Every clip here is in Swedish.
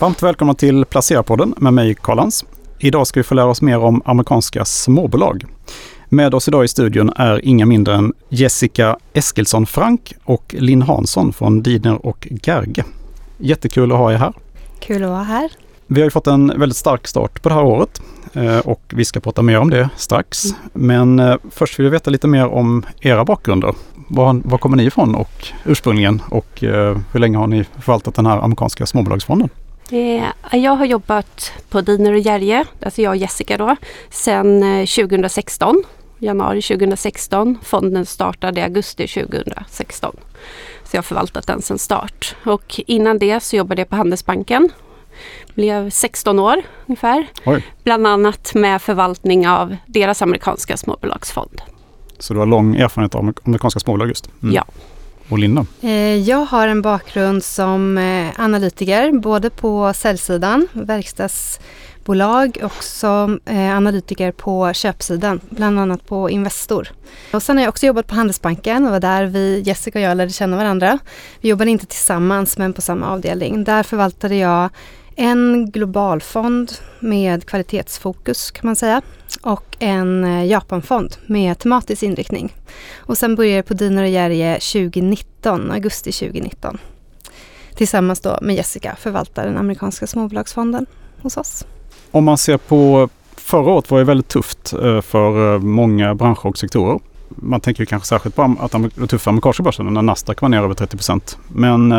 Varmt välkomna till Placerarpodden med mig Karl Hans. Idag ska vi få lära oss mer om amerikanska småbolag. Med oss idag i studion är inga mindre än Jessica Eskilsson Frank och Linn Hansson från Didner och Gerge. Jättekul att ha er här. Kul att vara här. Vi har ju fått en väldigt stark start på det här året eh, och vi ska prata mer om det strax. Mm. Men eh, först vill vi veta lite mer om era bakgrunder. Var, var kommer ni ifrån och ursprungligen och eh, hur länge har ni förvaltat den här amerikanska småbolagsfonden? Jag har jobbat på Diner och Gerge, alltså jag och Jessica då, sedan 2016. Januari 2016. Fonden startade i augusti 2016. Så jag har förvaltat den sedan start. Och innan det så jobbade jag på Handelsbanken blev 16 år ungefär. Oj. Bland annat med förvaltning av deras amerikanska småbolagsfond. Så du har lång erfarenhet av amerikanska småbolag just? Mm. Ja. Och Linda? Eh, jag har en bakgrund som eh, analytiker både på säljsidan, verkstadsbolag och som eh, analytiker på köpsidan, bland annat på Investor. Och sen har jag också jobbat på Handelsbanken och var där vi, Jessica och jag lärde känna varandra. Vi jobbade inte tillsammans men på samma avdelning. Där förvaltade jag en globalfond med kvalitetsfokus kan man säga och en eh, Japanfond med tematisk inriktning. Och sen började på Diner och Gerge 2019, augusti 2019. Tillsammans då med Jessica förvaltar den amerikanska småbolagsfonden hos oss. Om man ser på förra året var det väldigt tufft eh, för eh, många branscher och sektorer. Man tänker kanske särskilt på att det tuffa amerikanska börsen när Nasdaq var ner över 30 procent. Men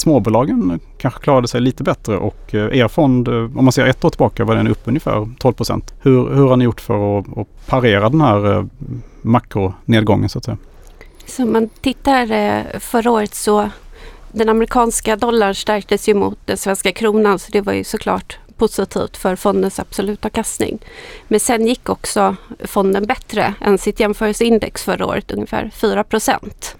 småbolagen kanske klarade sig lite bättre och eh, er fond, eh, om man ser ett år tillbaka, var den upp ungefär 12 procent. Hur, hur har ni gjort för att, att parera den här eh, makronedgången så att säga? Så om man tittar förra året så den amerikanska dollarn stärktes ju mot den svenska kronan så det var ju såklart positivt för fondens absoluta kastning. Men sen gick också fonden bättre än sitt jämförelseindex förra året, ungefär 4 procent.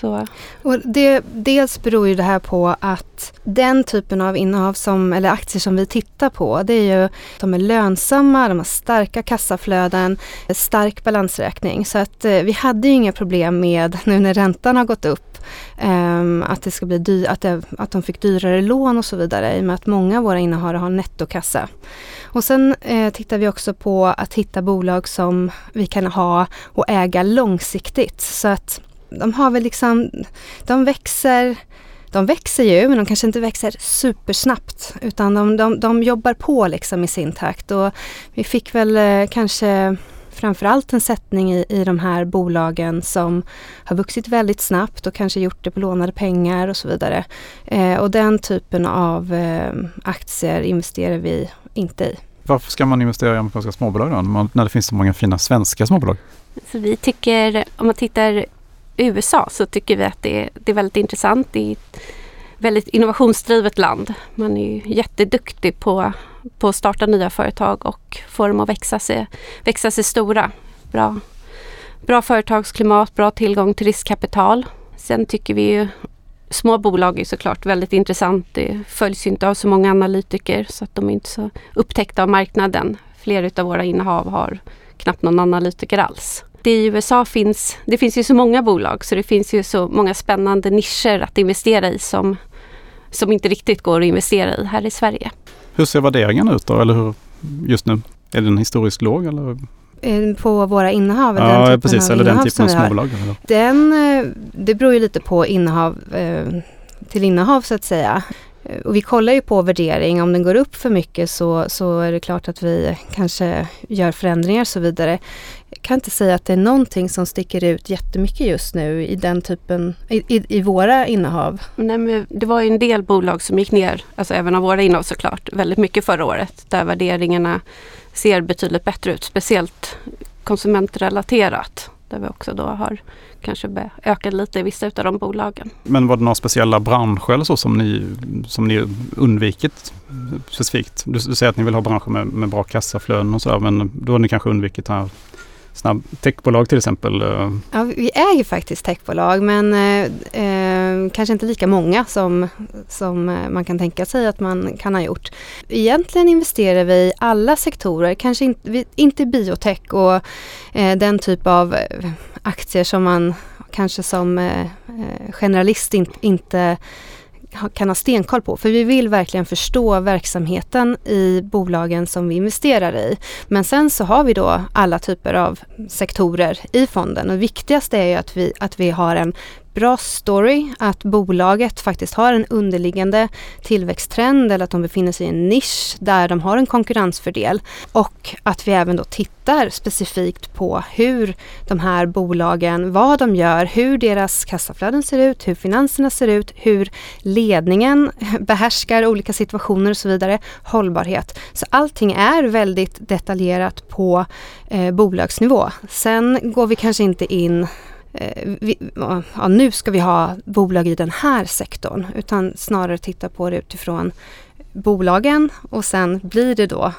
Så. Och det, dels beror ju det här på att den typen av innehav som, eller aktier som vi tittar på, det är ju de är lönsamma, de har starka kassaflöden, stark balansräkning. Så att eh, vi hade ju inga problem med, nu när räntan har gått upp, ehm, att, det ska bli dy- att, det, att de fick dyrare lån och så vidare i och med att många av våra innehav har nettokassa. Och sen eh, tittar vi också på att hitta bolag som vi kan ha och äga långsiktigt. Så att de har väl liksom, de växer de växer ju, men de kanske inte växer supersnabbt utan de, de, de jobbar på liksom i sin takt och vi fick väl eh, kanske framförallt en sättning i, i de här bolagen som har vuxit väldigt snabbt och kanske gjort det på lånade pengar och så vidare. Eh, och den typen av eh, aktier investerar vi inte i. Varför ska man investera i amerikanska småbolag då, när det finns så många fina svenska småbolag? Så vi tycker, om man tittar USA så tycker vi att det är, det är väldigt intressant. Det är ett väldigt innovationsdrivet land. Man är ju jätteduktig på, på att starta nya företag och få dem att växa sig, växa sig stora. Bra, bra företagsklimat, bra tillgång till riskkapital. Sen tycker vi ju Små bolag är såklart väldigt intressant. Det följs inte av så många analytiker så att de är inte så upptäckta av marknaden. Flera av våra innehav har knappt någon analytiker alls det i USA finns, det finns ju så många bolag så det finns ju så många spännande nischer att investera i som, som inte riktigt går att investera i här i Sverige. Hur ser värderingen ut då, eller hur just nu? Är den historiskt låg eller? Eh, på våra innehav? Ja, den precis. Eller den typen av småbolag? Den, eh, det beror ju lite på innehav eh, till innehav så att säga. Och vi kollar ju på värdering, om den går upp för mycket så, så är det klart att vi kanske gör förändringar och så vidare. Jag kan inte säga att det är någonting som sticker ut jättemycket just nu i den typen, i, i, i våra innehav. Nej, men det var ju en del bolag som gick ner, alltså även av våra innehav såklart, väldigt mycket förra året. Där värderingarna ser betydligt bättre ut, speciellt konsumentrelaterat. Där vi också då har kanske ökat lite i vissa av de bolagen. Men var det några speciella branscher eller så som ni, som ni undvikit specifikt? Du, du säger att ni vill ha branscher med, med bra kassaflöden och så men då har ni kanske undvikit här snabb techbolag till exempel? Eh. Ja, vi äger faktiskt techbolag men eh, eh, kanske inte lika många som, som eh, man kan tänka sig att man kan ha gjort. Egentligen investerar vi i alla sektorer, kanske inte, inte biotech och eh, den typ av aktier som man kanske som eh, generalist in, inte kan ha stenkoll på. För vi vill verkligen förstå verksamheten i bolagen som vi investerar i. Men sen så har vi då alla typer av sektorer i fonden och viktigast är ju att vi, att vi har en bra story, att bolaget faktiskt har en underliggande tillväxttrend eller att de befinner sig i en nisch där de har en konkurrensfördel och att vi även då tittar specifikt på hur de här bolagen, vad de gör, hur deras kassaflöden ser ut, hur finanserna ser ut, hur ledningen behärskar olika situationer och så vidare, hållbarhet. Så allting är väldigt detaljerat på eh, bolagsnivå. Sen går vi kanske inte in vi, ja, nu ska vi ha bolag i den här sektorn utan snarare titta på det utifrån bolagen och sen blir det då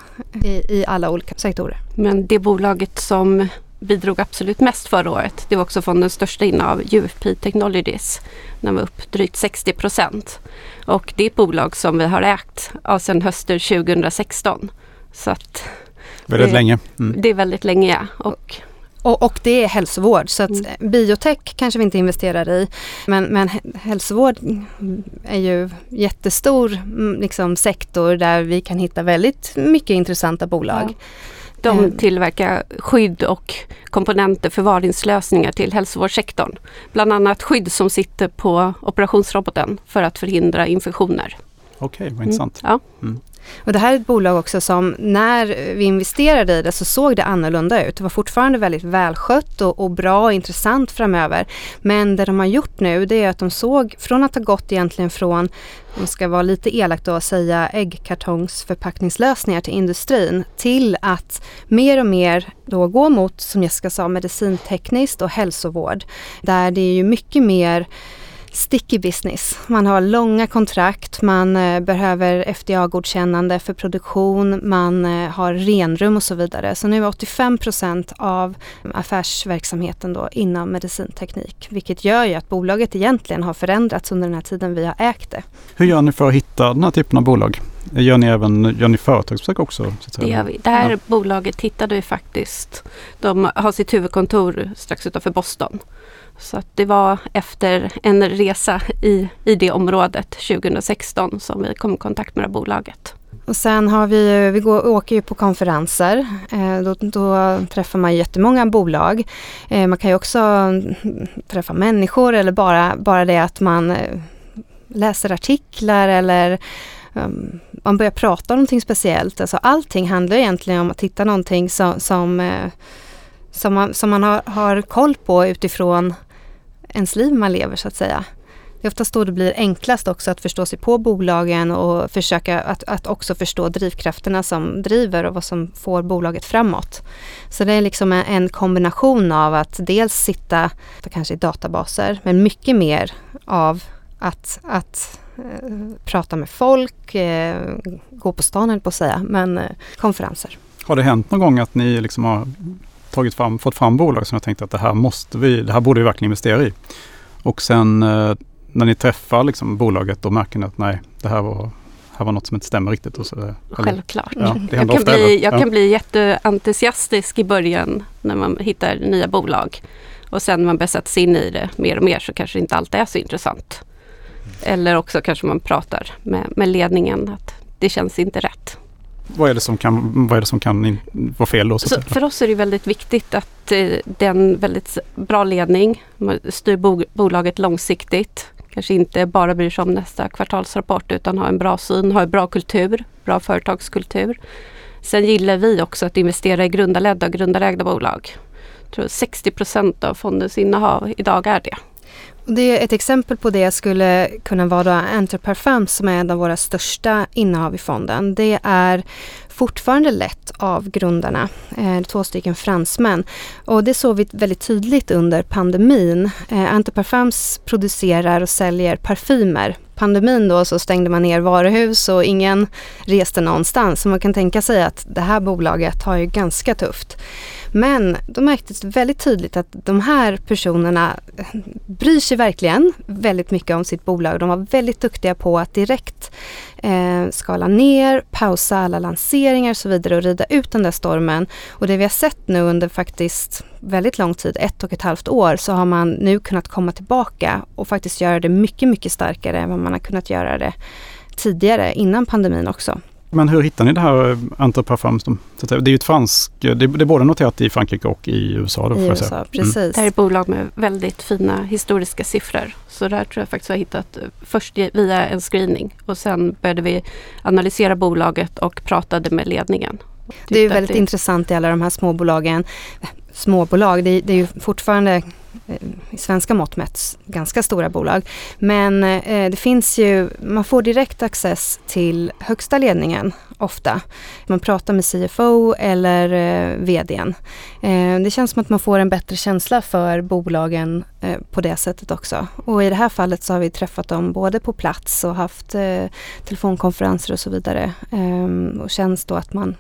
i, i alla olika sektorer. Men det bolaget som bidrog absolut mest förra året. Det var också fondens största innehav, UFP Technologies. Den var upp drygt 60 procent. Och det är ett bolag som vi har ägt av sedan hösten 2016. Så att väldigt det, länge. Mm. Det är väldigt länge ja. Och och, och, det är hälsovård så att mm. biotech kanske vi inte investerar i men, men hälsovård är ju jättestor mm, liksom, sektor där vi kan hitta väldigt mycket intressanta bolag. Ja. De eh. tillverkar skydd och komponenter, förvaringslösningar till hälsovårdssektorn. Bland annat skydd som sitter på operationsroboten för att förhindra infektioner. Okej, okay, vad intressant. Mm. Ja. Mm. Och det här är ett bolag också som när vi investerade i det så såg det annorlunda ut. Det var fortfarande väldigt välskött och, och bra och intressant framöver. Men det de har gjort nu det är att de såg, från att ha gått egentligen från, om man ska vara lite elak då, säga äggkartongsförpackningslösningar till industrin till att mer och mer då gå mot, som Jessica sa, medicintekniskt och hälsovård. Där det är ju mycket mer sticky business. Man har långa kontrakt, man eh, behöver FDA-godkännande för produktion, man eh, har renrum och så vidare. Så nu är 85% av affärsverksamheten då inom medicinteknik, vilket gör ju att bolaget egentligen har förändrats under den här tiden vi har ägt det. Hur gör ni för att hitta den här typen av bolag? Gör ni även gör ni företagsbesök också? Det gör vi. Det här ja. bolaget hittade vi faktiskt. De har sitt huvudkontor strax utanför Boston. Så att det var efter en resa i, i det området 2016 som vi kom i kontakt med det bolaget. Och sen har vi, vi går, åker ju på konferenser. Eh, då, då, träffar man jättemånga bolag. Eh, man kan ju också mm, träffa människor eller bara, bara det att man eh, läser artiklar eller um, man börjar prata om någonting speciellt. Alltså allting handlar egentligen om att hitta någonting som, som, eh, som man, som man har, har koll på utifrån ens liv man lever så att säga. Det är oftast då det blir enklast också att förstå sig på bolagen och försöka att, att också förstå drivkrafterna som driver och vad som får bolaget framåt. Så det är liksom en kombination av att dels sitta kanske i databaser men mycket mer av att, att eh, prata med folk, eh, gå på stan på att säga, men eh, konferenser. Har det hänt någon gång att ni liksom har tagit fram, fått fram bolag som jag tänkte att det här måste vi, det här borde vi verkligen investera i. Och sen eh, när ni träffar liksom bolaget då märker ni att nej, det här var, här var något som inte stämmer riktigt. Och så, eller, Självklart. Ja, jag kan, bli, jag ja. kan bli jätteentusiastisk i början när man hittar nya bolag. Och sen när man börjar sätta sig in i det mer och mer så kanske inte alltid är så intressant. Eller också kanske man pratar med, med ledningen att det känns inte rätt. Vad är det som kan, vad är det som kan vara fel då? Så för oss är det väldigt viktigt att eh, det är en väldigt bra ledning. Styr bo bolaget långsiktigt. Kanske inte bara bryr sig om nästa kvartalsrapport utan har en bra syn, har en bra kultur, bra företagskultur. Sen gillar vi också att investera i grundarledda och grundarägda bolag. Jag tror 60% av fondens innehav idag är det. Det, är ett exempel på det skulle kunna vara Enterparfums som är en av våra största innehav i fonden. Det är fortfarande lett av grundarna, eh, två stycken fransmän. Och det såg vi väldigt tydligt under pandemin. Eh, Antiparfums producerar och säljer parfymer. Pandemin då så stängde man ner varuhus och ingen reste någonstans. Så man kan tänka sig att det här bolaget har ju ganska tufft. Men då märktes det väldigt tydligt att de här personerna eh, bryr sig verkligen väldigt mycket om sitt bolag. De var väldigt duktiga på att direkt eh, skala ner, pausa alla lanseringar och så vidare och rida ut den där stormen. Och det vi har sett nu under faktiskt väldigt lång tid, ett och ett halvt år, så har man nu kunnat komma tillbaka och faktiskt göra det mycket, mycket starkare än vad man har kunnat göra det tidigare, innan pandemin också. Men hur hittar ni det här eh, Interparfums? Det är ju ett franskt, det är både noterat i Frankrike och i USA. Då, I USA, mm. precis. Mm. Det här är ett bolag med väldigt fina historiska siffror. Så där tror jag faktiskt vi har hittat eh, först via en screening och sen började vi analysera bolaget och pratade med ledningen. Det är väldigt det... intressant i alla de här småbolagen. Småbolag, det, det är ju fortfarande eh, i svenska mått mätt ganska stora bolag. Men eh, det finns ju, man får direkt access till högsta ledningen ofta. Man pratar med CFO eller eh, VDn. Eh, det känns som att man får en bättre känsla för bolagen eh, på det sättet också. Och i det här fallet så har vi träffat dem både på plats och haft eh, telefonkonferenser och så vidare. Eh, och känns då att man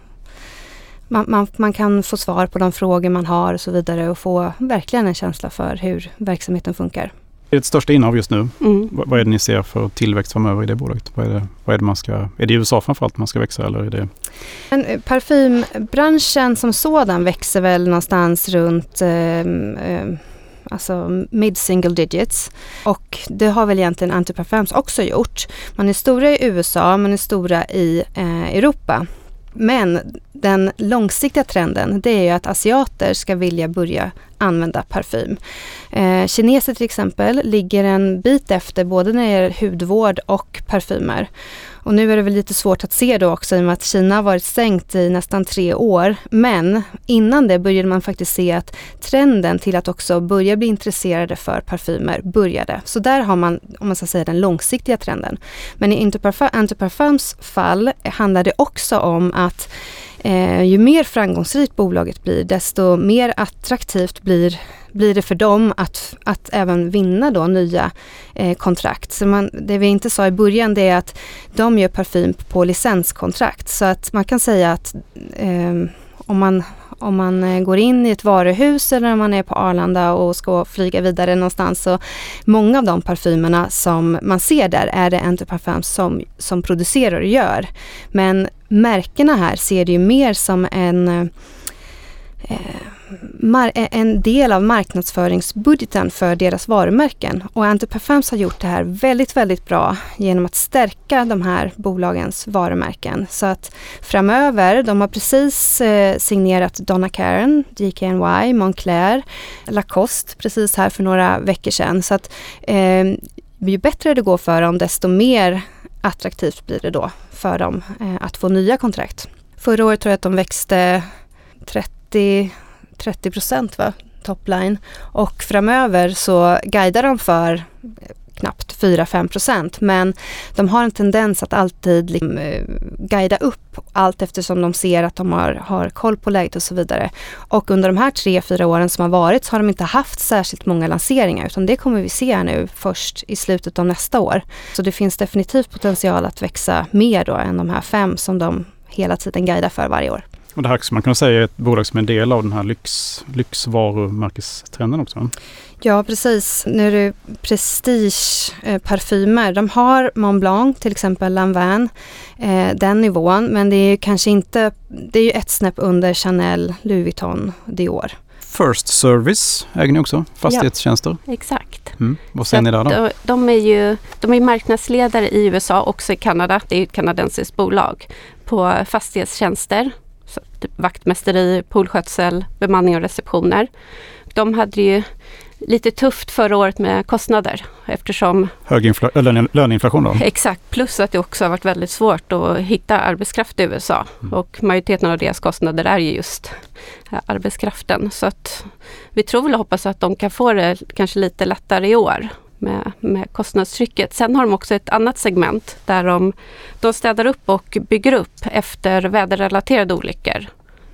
man, man, man, kan få svar på de frågor man har och så vidare och få verkligen en känsla för hur verksamheten funkar. Det största innehav just nu. Mm. Vad är det ni ser för tillväxt framöver i det bolaget? Vad är det, vad är det man ska, är det i USA framförallt man ska växa eller är det? Men eh, parfymbranschen som sådan växer väl någonstans runt eh, eh, alltså mid single digits. Och det har väl egentligen Antiparfums också gjort. Man är stora i USA, man är stora i eh, Europa. Men den långsiktiga trenden det är ju att asiater ska vilja börja använda parfym. Eh, kineser till exempel ligger en bit efter både när det gäller hudvård och parfymer. Och nu är det väl lite svårt att se då också i och med att Kina har varit stängt i nästan tre år. Men innan det började man faktiskt se att trenden till att också börja bli intresserade för parfymer började. Så där har man, om man ska säga den långsiktiga trenden. Men i Interparfums fall handlar det också om att Eh, ju mer framgångsrikt bolaget blir, desto mer attraktivt blir, blir det för dem att, att även vinna då nya eh, kontrakt. Så man, det vi inte sa i början det är att de gör parfym på licenskontrakt. Så att man kan säga att eh, om man om man eh, går in i ett varuhus eller om man är på Arlanda och ska flyga vidare någonstans. Så många av de parfymerna som man ser där är det Interparfums som, som producerar och gör. Men märkena här ser det ju mer som en eh, eh, en del av marknadsföringsbudgeten för deras varumärken. Och Antiparfums har gjort det här väldigt, väldigt bra genom att stärka de här bolagens varumärken. Så att framöver, de har precis eh, signerat Donna Karen, DKNY, Moncler, Lacoste precis här för några veckor sedan. Så att eh, ju bättre det går för dem, desto mer attraktivt blir det då för dem eh, att få nya kontrakt. Förra året tror jag att de växte 30 30 procent va, topline. Och framöver så guidar de för knappt 4-5 procent. Men de har en tendens att alltid liksom, eh, guida upp allt eftersom de ser att de har, har koll på läget och så vidare. Och under de här 3-4 åren som har varit så har de inte haft särskilt många lanseringar utan det kommer vi se nu först i slutet av nästa år. Så det finns definitivt potential att växa mer då än de här fem som de hela tiden guidar för varje år. Och det här skulle man kunna säga är ett bolag som är en del av den här lyx, lyxvarumärkestrenden också? Ja precis. Nu är det prestigeparfymer. De har Mont Blanc, till exempel Lanvin, eh, den nivån. Men det är ju kanske inte, det är ju ett snäpp under Chanel, Louis Vuitton, Dior. First Service äger ni också, fastighetstjänster. Ja, exakt. Mm. Vad säger ni där då? De är ju de är marknadsledare i USA, också i Kanada. Det är ett kanadensiskt bolag på fastighetstjänster typ vaktmästeri, poolskötsel, bemanning och receptioner. De hade ju lite tufft förra året med kostnader eftersom... Hög infla- löneinflation då? Exakt, plus att det också har varit väldigt svårt att hitta arbetskraft i USA. Mm. Och majoriteten av deras kostnader är ju just arbetskraften. Så att vi tror väl och hoppas att de kan få det kanske lite lättare i år med, med kostnadstrycket. Sen har de också ett annat segment där de, de städar upp och bygger upp efter väderrelaterade olyckor.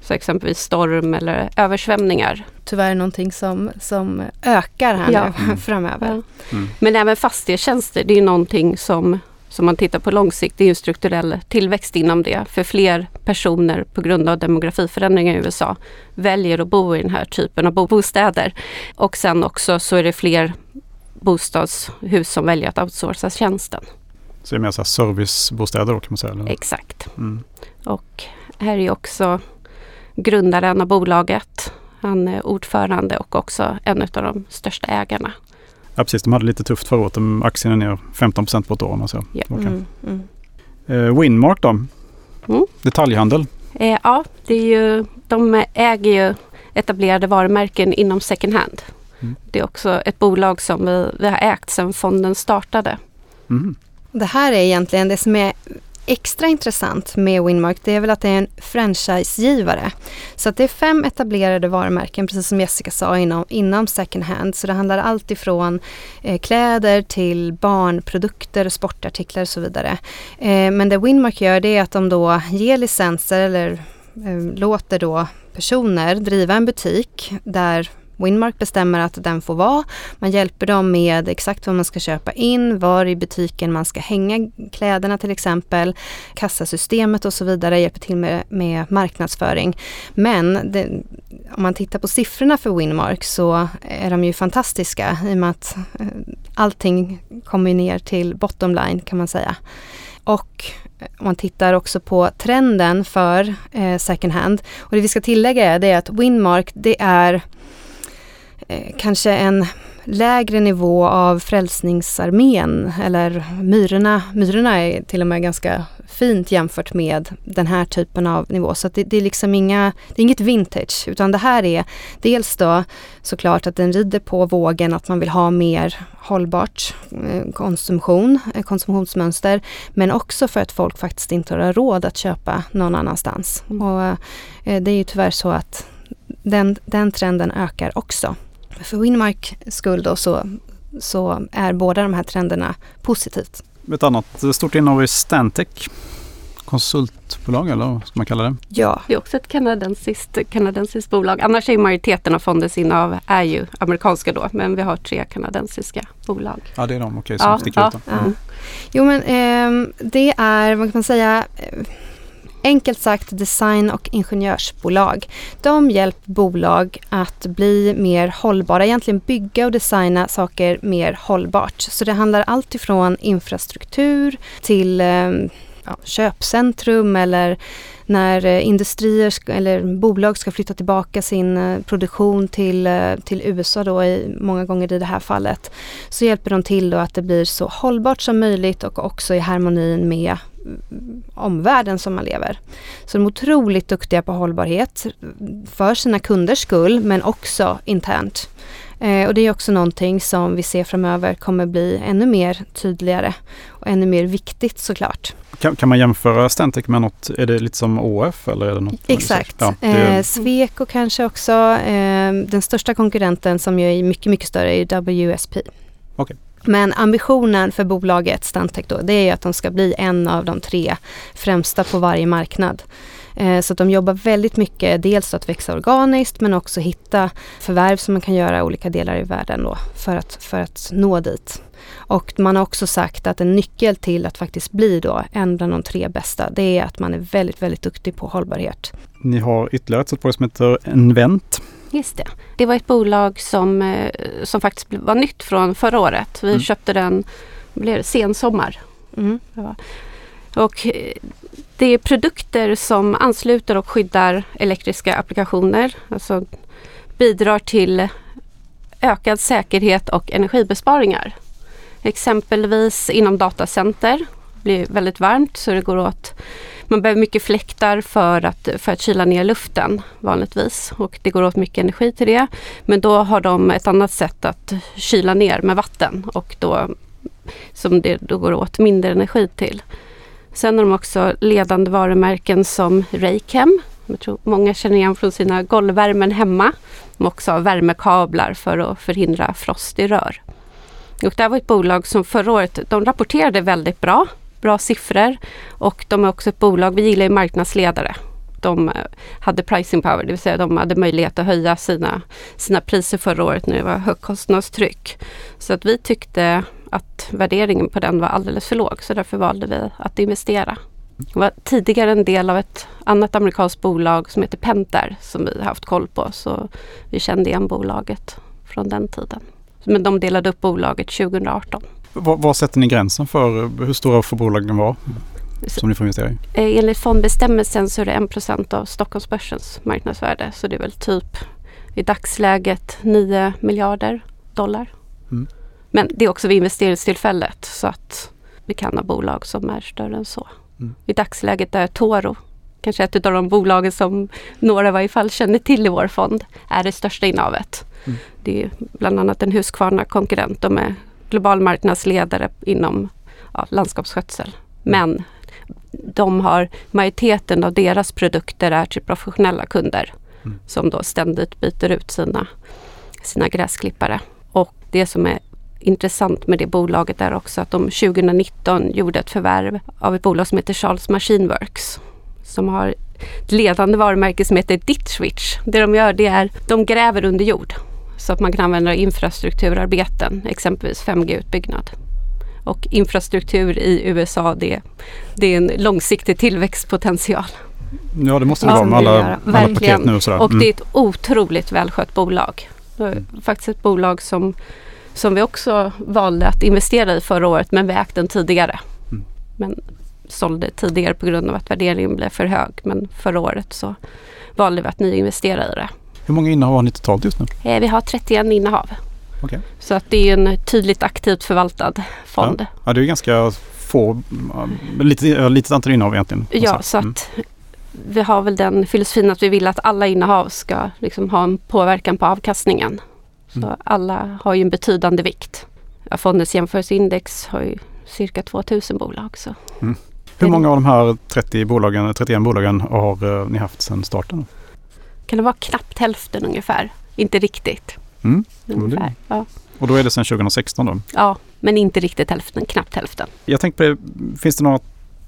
Så exempelvis storm eller översvämningar. Tyvärr någonting som, som ökar här ja. nu framöver. Ja. Mm. Men även fastighetstjänster, det är någonting som som man tittar på lång sikt, det är en strukturell tillväxt inom det. För fler personer på grund av demografiförändringar i USA väljer att bo i den här typen av bostäder. Och sen också så är det fler bostadshus som väljer att outsourca tjänsten. Så det är mer så här servicebostäder då kan man säga? Eller? Exakt. Mm. Och här är också grundaren av bolaget. Han är ordförande och också en av de största ägarna. Ja precis, de hade lite tufft förra året. Aktien är ner 15% på ett år. Alltså. Ja. Okay. Mm, mm. Eh, Winmark då? Mm. Detaljhandel? Eh, ja, det är ju, de äger ju etablerade varumärken inom second hand. Mm. Det är också ett bolag som vi, vi har ägt sedan fonden startade. Mm. Det här är egentligen det som är extra intressant med Winmark det är väl att det är en franchisegivare. Så att det är fem etablerade varumärken, precis som Jessica sa, inom, inom second hand. Så det handlar allt ifrån eh, kläder till barnprodukter, sportartiklar och så vidare. Eh, men det Winmark gör det är att de då ger licenser eller eh, låter då personer driva en butik där Winmark bestämmer att den får vara. Man hjälper dem med exakt vad man ska köpa in, var i butiken man ska hänga kläderna till exempel, kassasystemet och så vidare, hjälper till med, med marknadsföring. Men det, om man tittar på siffrorna för Winmark så är de ju fantastiska i och med att eh, allting kommer ner till bottom line kan man säga. Och eh, om man tittar också på trenden för eh, second hand. Och det vi ska tillägga är, det är att Winmark det är Eh, kanske en lägre nivå av Frälsningsarmén eller Myrorna. Myrorna är till och med ganska fint jämfört med den här typen av nivå. Så det, det, är liksom inga, det är inget vintage utan det här är dels då såklart att den rider på vågen att man vill ha mer hållbart eh, konsumtion, eh, konsumtionsmönster. Men också för att folk faktiskt inte har råd att köpa någon annanstans. Mm. Och det är ju tyvärr så att den, den trenden ökar också. För Winmark skull då så, så är båda de här trenderna positivt. Ett annat stort innehav är Stantec. Konsultbolag eller vad ska man kalla det? Ja. Det är också ett kanadensiskt, kanadensiskt bolag. Annars är majoriteten av fondens innehav är ju amerikanska då. Men vi har tre kanadensiska bolag. Ja det är de, okej, okay, som ja, sticker ja, ut. Ja. Mm. Jo men eh, det är, vad kan man säga, enkelt sagt design och ingenjörsbolag. De hjälper bolag att bli mer hållbara, egentligen bygga och designa saker mer hållbart. Så det handlar allt ifrån infrastruktur till eh, ja, köpcentrum eller när eh, industrier eller bolag ska flytta tillbaka sin eh, produktion till, eh, till USA då i, många gånger i det här fallet så hjälper de till då att det blir så hållbart som möjligt och också i harmonin med mm, omvärlden som man lever. Så de är otroligt duktiga på hållbarhet för sina kunders skull men också internt. Eh, och det är också någonting som vi ser framöver kommer bli ännu mer tydligare och ännu mer viktigt såklart. Kan, kan man jämföra Stentec med något, är det lite som ÅF eller är det något? Exakt. Ja, det... eh, Sweco kanske också. Eh, den största konkurrenten som ju är mycket, mycket större är WSP. Okay. Men ambitionen för bolaget Stantec då, det är att de ska bli en av de tre främsta på varje marknad. Eh, så att de jobbar väldigt mycket, dels att växa organiskt men också hitta förvärv som man kan göra i olika delar i världen då för att, för att nå dit. Och man har också sagt att en nyckel till att faktiskt bli då en bland de tre bästa, det är att man är väldigt, väldigt duktig på hållbarhet. Ni har ytterligare ett bolag som heter Envent. Just det. Det var ett bolag som, eh, som faktiskt var nytt från förra året. Vi mm. köpte den blev det, sensommar. Mm. Och eh, det är produkter som ansluter och skyddar elektriska applikationer. Alltså bidrar till ökad säkerhet och energibesparingar. Exempelvis inom datacenter. Det blir väldigt varmt så det går åt man behöver mycket fläktar för att, för att kyla ner luften vanligtvis och det går åt mycket energi till det. Men då har de ett annat sätt att kyla ner med vatten och då, som det då går åt mindre energi till. Sen har de också ledande varumärken som Raychem. Jag tror många känner igen från sina golvvärmen hemma. De också har värmekablar för att förhindra frost i rör. Och det här var ett bolag som förra året de rapporterade väldigt bra bra siffror och de är också ett bolag, vi gillar ju marknadsledare. De eh, hade pricing power, det vill säga de hade möjlighet att höja sina, sina priser förra året när det var högkostnadstryck. Så att vi tyckte att värderingen på den var alldeles för låg så därför valde vi att investera. Det var tidigare en del av ett annat amerikanskt bolag som heter Penter som vi haft koll på så vi kände igen bolaget från den tiden. Men de delade upp bolaget 2018. Vad, vad sätter ni gränsen för hur stora får bolagen vara som ni får investera i? Eh, enligt fondbestämmelsen så är det 1 av Stockholmsbörsens marknadsvärde. Så det är väl typ i dagsläget 9 miljarder dollar. Mm. Men det är också vid investeringstillfället så att vi kan ha bolag som är större än så. Mm. I dagsläget är Toro kanske ett av de bolagen som några i varje fall känner till i vår fond är det största innehavet. Mm. Det är bland annat en Husqvarna-konkurrent. De är global marknadsledare inom ja, landskapsskötsel. Men de har majoriteten av deras produkter är till professionella kunder mm. som då ständigt byter ut sina, sina gräsklippare. Och det som är intressant med det bolaget är också att de 2019 gjorde ett förvärv av ett bolag som heter Charles Machine Works som har ett ledande varumärke som heter Ditchwitch. Det de gör det är de gräver under jord så att man kan använda infrastrukturarbeten, exempelvis 5G-utbyggnad. Och infrastruktur i USA det, det är en långsiktig tillväxtpotential. Ja det måste det vara med alla, alla paket nu. Och, sådär. Mm. och det är mm. ett otroligt välskött bolag. Det är faktiskt ett bolag som, som vi också valde att investera i förra året men vi ägt den tidigare. Mm. Men sålde tidigare på grund av att värderingen blev för hög. Men förra året så valde vi att nyinvestera i det. Hur många innehav har ni totalt just nu? Eh, vi har 31 innehav. Okay. Så att det är en tydligt aktivt förvaltad fond. Ja, ja det är ganska få, lite, litet antal innehav egentligen. Ja, så mm. att vi har väl den filosofin att vi vill att alla innehav ska liksom ha en påverkan på avkastningen. Så alla har ju en betydande vikt. Fondens jämförelseindex har ju cirka 2000 bolag. Så. Mm. Hur många av de här 30 bolagen, 31 bolagen har uh, ni haft sedan starten? Kan det vara knappt hälften ungefär? Inte riktigt. Mm. Ungefär, ja. Och då är det sedan 2016 då? Ja, men inte riktigt hälften, knappt hälften. Jag tänkte på det, finns det några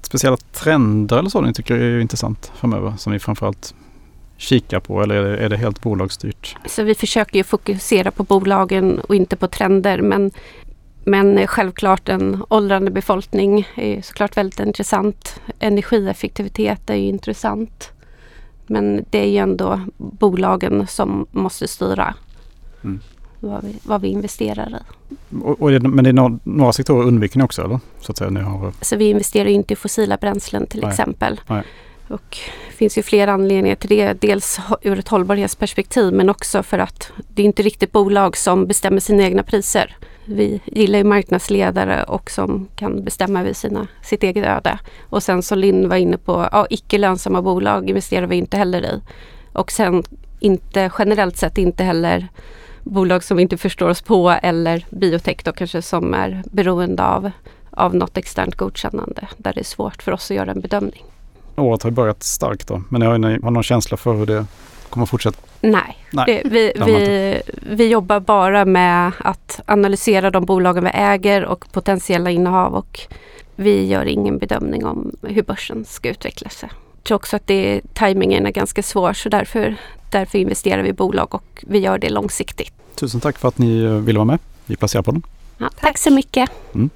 speciella trender eller så ni tycker är intressant framöver som ni framförallt kikar på eller är det, är det helt bolagsstyrt? Så vi försöker ju fokusera på bolagen och inte på trender men men självklart en åldrande befolkning är såklart väldigt intressant. Energieffektivitet är ju intressant. Men det är ju ändå bolagen som måste styra mm. vad, vi, vad vi investerar i. Och, och det, men det är några, några sektorer undviker ni också eller? Så, att säga, ni har... så vi investerar inte i fossila bränslen till Nej. exempel. Nej. Och finns ju flera anledningar till det. Dels ur ett hållbarhetsperspektiv men också för att det är inte riktigt bolag som bestämmer sina egna priser. Vi gillar ju marknadsledare och som kan bestämma över sina, sitt eget öde. Och sen som Linn var inne på, ja, icke lönsamma bolag investerar vi inte heller i. Och sen inte generellt sett inte heller bolag som vi inte förstår oss på eller biotech då kanske som är beroende av, av något externt godkännande där det är svårt för oss att göra en bedömning. Året har börjat starkt då, men har ni har någon känsla för hur det kommer fortsätta? Nej, Nej det, vi, vi, vi jobbar bara med att analysera de bolagen vi äger och potentiella innehav och vi gör ingen bedömning om hur börsen ska utveckla sig. Jag tror också att det, tajmingen är ganska svår så därför, därför investerar vi i bolag och vi gör det långsiktigt. Tusen tack för att ni ville vara med i Placera-podden. Ja, tack. tack så mycket. Mm.